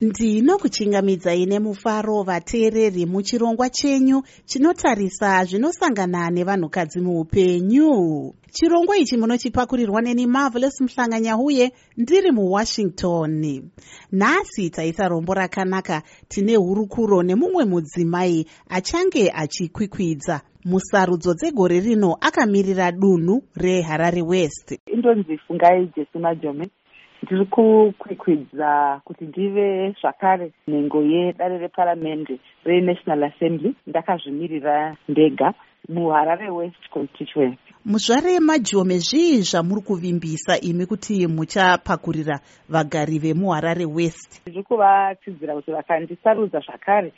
ndinokuchingamidzai nemufaro vateereri muchirongwa chenyu chinotarisa zvinosangana nevanhukadzi muupenyu. Chirongwa ichi munochipakurirwa neni marvelous muhlanganyauye ndiri muwashington. Nhasi taita rombo rakanaka tine hurukuro nemumwe mudzimai achange achikwikwidza musarudzo dzegore rino akamirira dunhu reharare west. Indonzi fungai jesu majome ndiri kukwikwidza kuti ndive zvakare nhengo yedare reparamende renational assembly. Ndakazvimirira ndega muharare west constituency muzvare majome zvii zvamuri kuvimbisa imi kuti muchapakurira vagari vemuharare west? Ndiri kuvatsidzira kuti vakandisarudza zvakare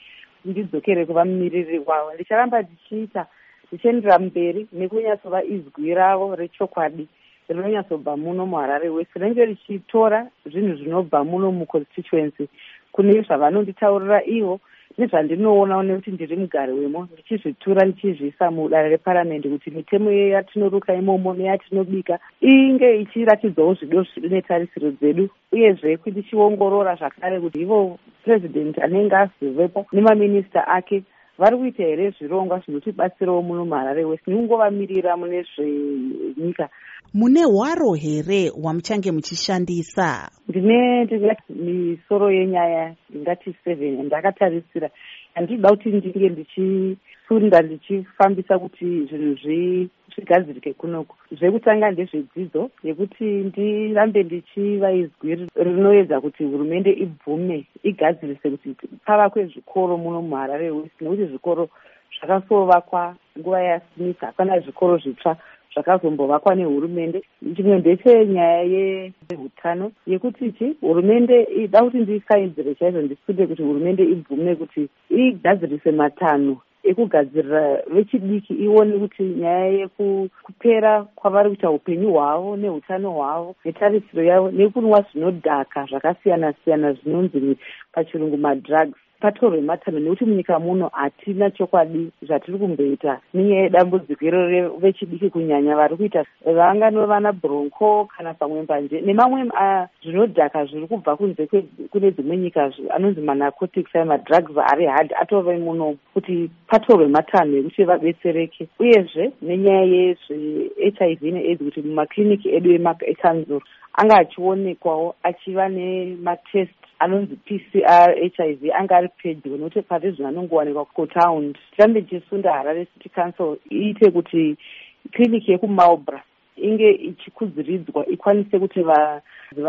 ndidzokere kuva mumiriri wavo ndicharamba ndichiita ndichiendera mberi nekunyatsova izwi ravo rechokwadi rinonyatsobva muno muharare west rinenge richitora zvinhu zvinobva muno muconstituency kune zvavanonditaurira ivo nezvandinoona nekuti ndiri mugari wemo ndichizvitura ndichizviisa mudare reparamende kuti mitemo yatinoruka imomo neyatinobika inge ichiratidzawo zvido netarisiro dzedu uyezve ndichiongorora zvakare kuti ivo purezidendi anenge azivepo nemaminista ake vari kuita here zvirongwa zvinotibatsirawo muno muharare west nikungovamirira mune zvenyika. Mune hwaro here hwamuchange muchishandisa? Ndine ndingati misoro yenyaya ndingati seven yandakatarisira handinoda kuti ndinge ndichisunda ndichifambisa kuti zvinhu zvigadzirike kunoku zvekutanga ndezvedzidzo yekuti ndirambe ndichiva izwi rinoedza kuti hurumende ibvume igadzirise kuti pavakwe zvikoro muno muharare west nekuti zvikoro zvakasovakwa nguva yasmith hapana zvikoro zvitsva zvakazombovakwa nehurumende. Chimwe ndechenyaya yeutano yekuti chi hurumende ida kuti ndisaidzire chaizvo ndisunde kuti hurumende ibvume kuti igadzirise matanho ekugadzirira vechidiki ione kuti nyaya yekupera kwavari kuita upenyu hwavo neutano hwavo netarisiro yavo nekunwa zvinodhaka zvakasiyana siyana zvinonzi pachirungu madrugs patorwe matanho nekuti munyika muno hatina chokwadi zvatiri kumboita. Nenyaya yedambudziko iro revechidiki kunyanya vari kuita vanganova nabronco kana pamwe mbanje nemamwe zvinodhaka zviri kubva kunze kune dzimwe nyika anonzi manacotics ayo madrugs ari hard atove muno kuti patorwe matanho ekuti vabetsereke. Uyezve nenyaya yezvehiv neaids kuti mumakliniki edu ekanzuro anga achionekwawo achiva nematest anonzi pcr hiv anga ari pedyo nokuti pari zvino anongowanikwa kutown tirambe tichisunda harare city council iite kuti kliniki yekumalbra inge ichikudziridzwa ikwanise kuti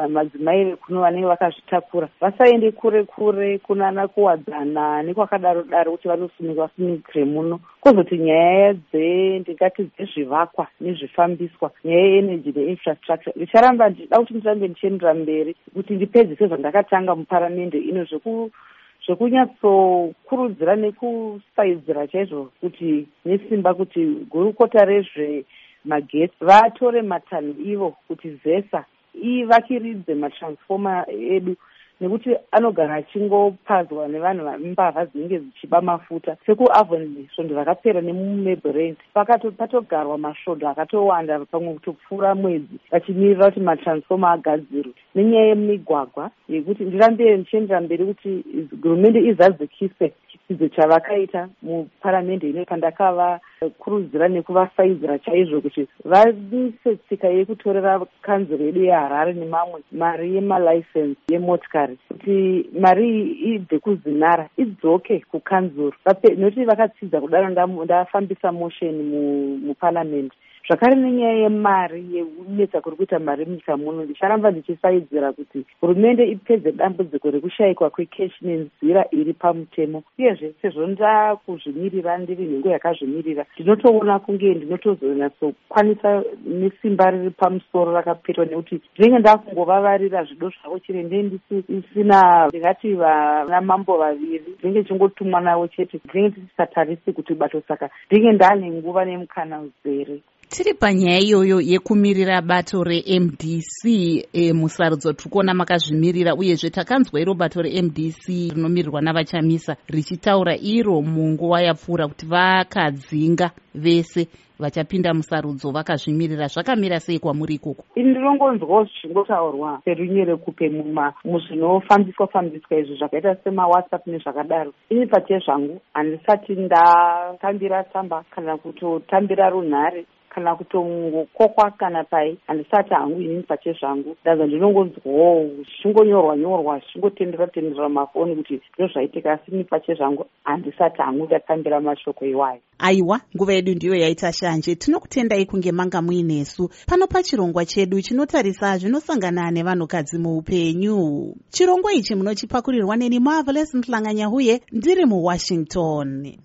madzimai vekuno vanenge vakazvitakura vasaende kure kure kunana kuwadzana nekwakadaro daro kuti vanosunikwa sunikire muno kwozoti nyaya dzendingati dzezvivakwa nezvifambiswa nyaya yeenergy neinfrastructure ndicharamba ndida kuti ndirambe ndichiendera mberi kuti ndipedzise zvandakatanga muparamende ino zveku zvekunyatsokurudzira nekusaidzira chaizvo kuti nesimba kuti gurukota rezve magetsi vatore matanho ivo kuti zesa ivakiridze matransfoma edu nekuti anogara achingopadzwa nevanhu mbavha dzinenge dzichiba mafuta sekuavon svondo vakapera nemumebrand patogarwa masvondo akatowanda pamwe kutopfuura mwedzi vachimirira kuti matransfoma agadzirwe nenyaya yemigwagwa yekuti ndirambe ndichiendera mberi kuti hurumende izadzikise chidzidzo chavakaita muparamende ino pandakavakurudzira nekuvafaidzira chaizvo kuti vaise tsika yekutorera kanzuro yedu yeharare nemamwe mari yemalicense yemotikari kuti mari ibve kuzinara idzoke kukanzuro nokuti vakatsidza kudaro ndafambisa motion muparamende zvakare nenyaya yemari yekunetsa kuri kuita mari munyika muno ndicharamba ndichisaidzira kuti hurumende ipedze dambudziko rekushayikwa kwekeshi nenzira iri pamutemo uyezve sezvo ndakuzvimirira ndiri nhengo yakazvimirira ndinotoona kunge ndinotozonyatsokwanisa nesimba riri pamusoro rakapetwa nekuti ndinenge ndakungovavarira zvido zvavo chirende ndisina ndingati vana mambo vaviri ndinenge chingotumwa navo chete ndinenge ndisisatarisi kuti bato saka ndinenge ndaane nguva nemukana uzere tiri panyaya iyoyo yekumirira bato remdc e, musarudzo tiri kuona makazvimirira uyezve takanzwa iro bato remdc rinomirirwa navachamisa richitaura iro munguva yapfuura kuti vakadzinga vese vachapinda musarudzo vakazvimirira. Zvakamira sei kwamuri ikoko? Ini ndinongonzwawo zvichingotaurwa serunyerekupe muzvinofambiswa fambiswa izvi zvakaita semawhatsapp nezvakadaro. Ini pache zvangu handisati ndatambira tsamba kana kutotambira runhare kana kutongokokwa kana pai handisati hangu inini pache zvangu. Ndabva ndinongonzwawo zvichingonyorwa nyorwa zvichingotendera tendera mafoni kuti ndo zvaitika asi ini pache zvangu handisati hangu ndatambira mashoko iwayo. Aiwa nguva yedu ndiyo yaita shanje. Tinokutendai kunge manga muinesu pano pachirongwa chedu chinotarisa zvinosangana nevanhukadzi muupenyu. Chirongwa ichi munochipakurirwa neni marvelous mhlanganya huye ndiri muwashington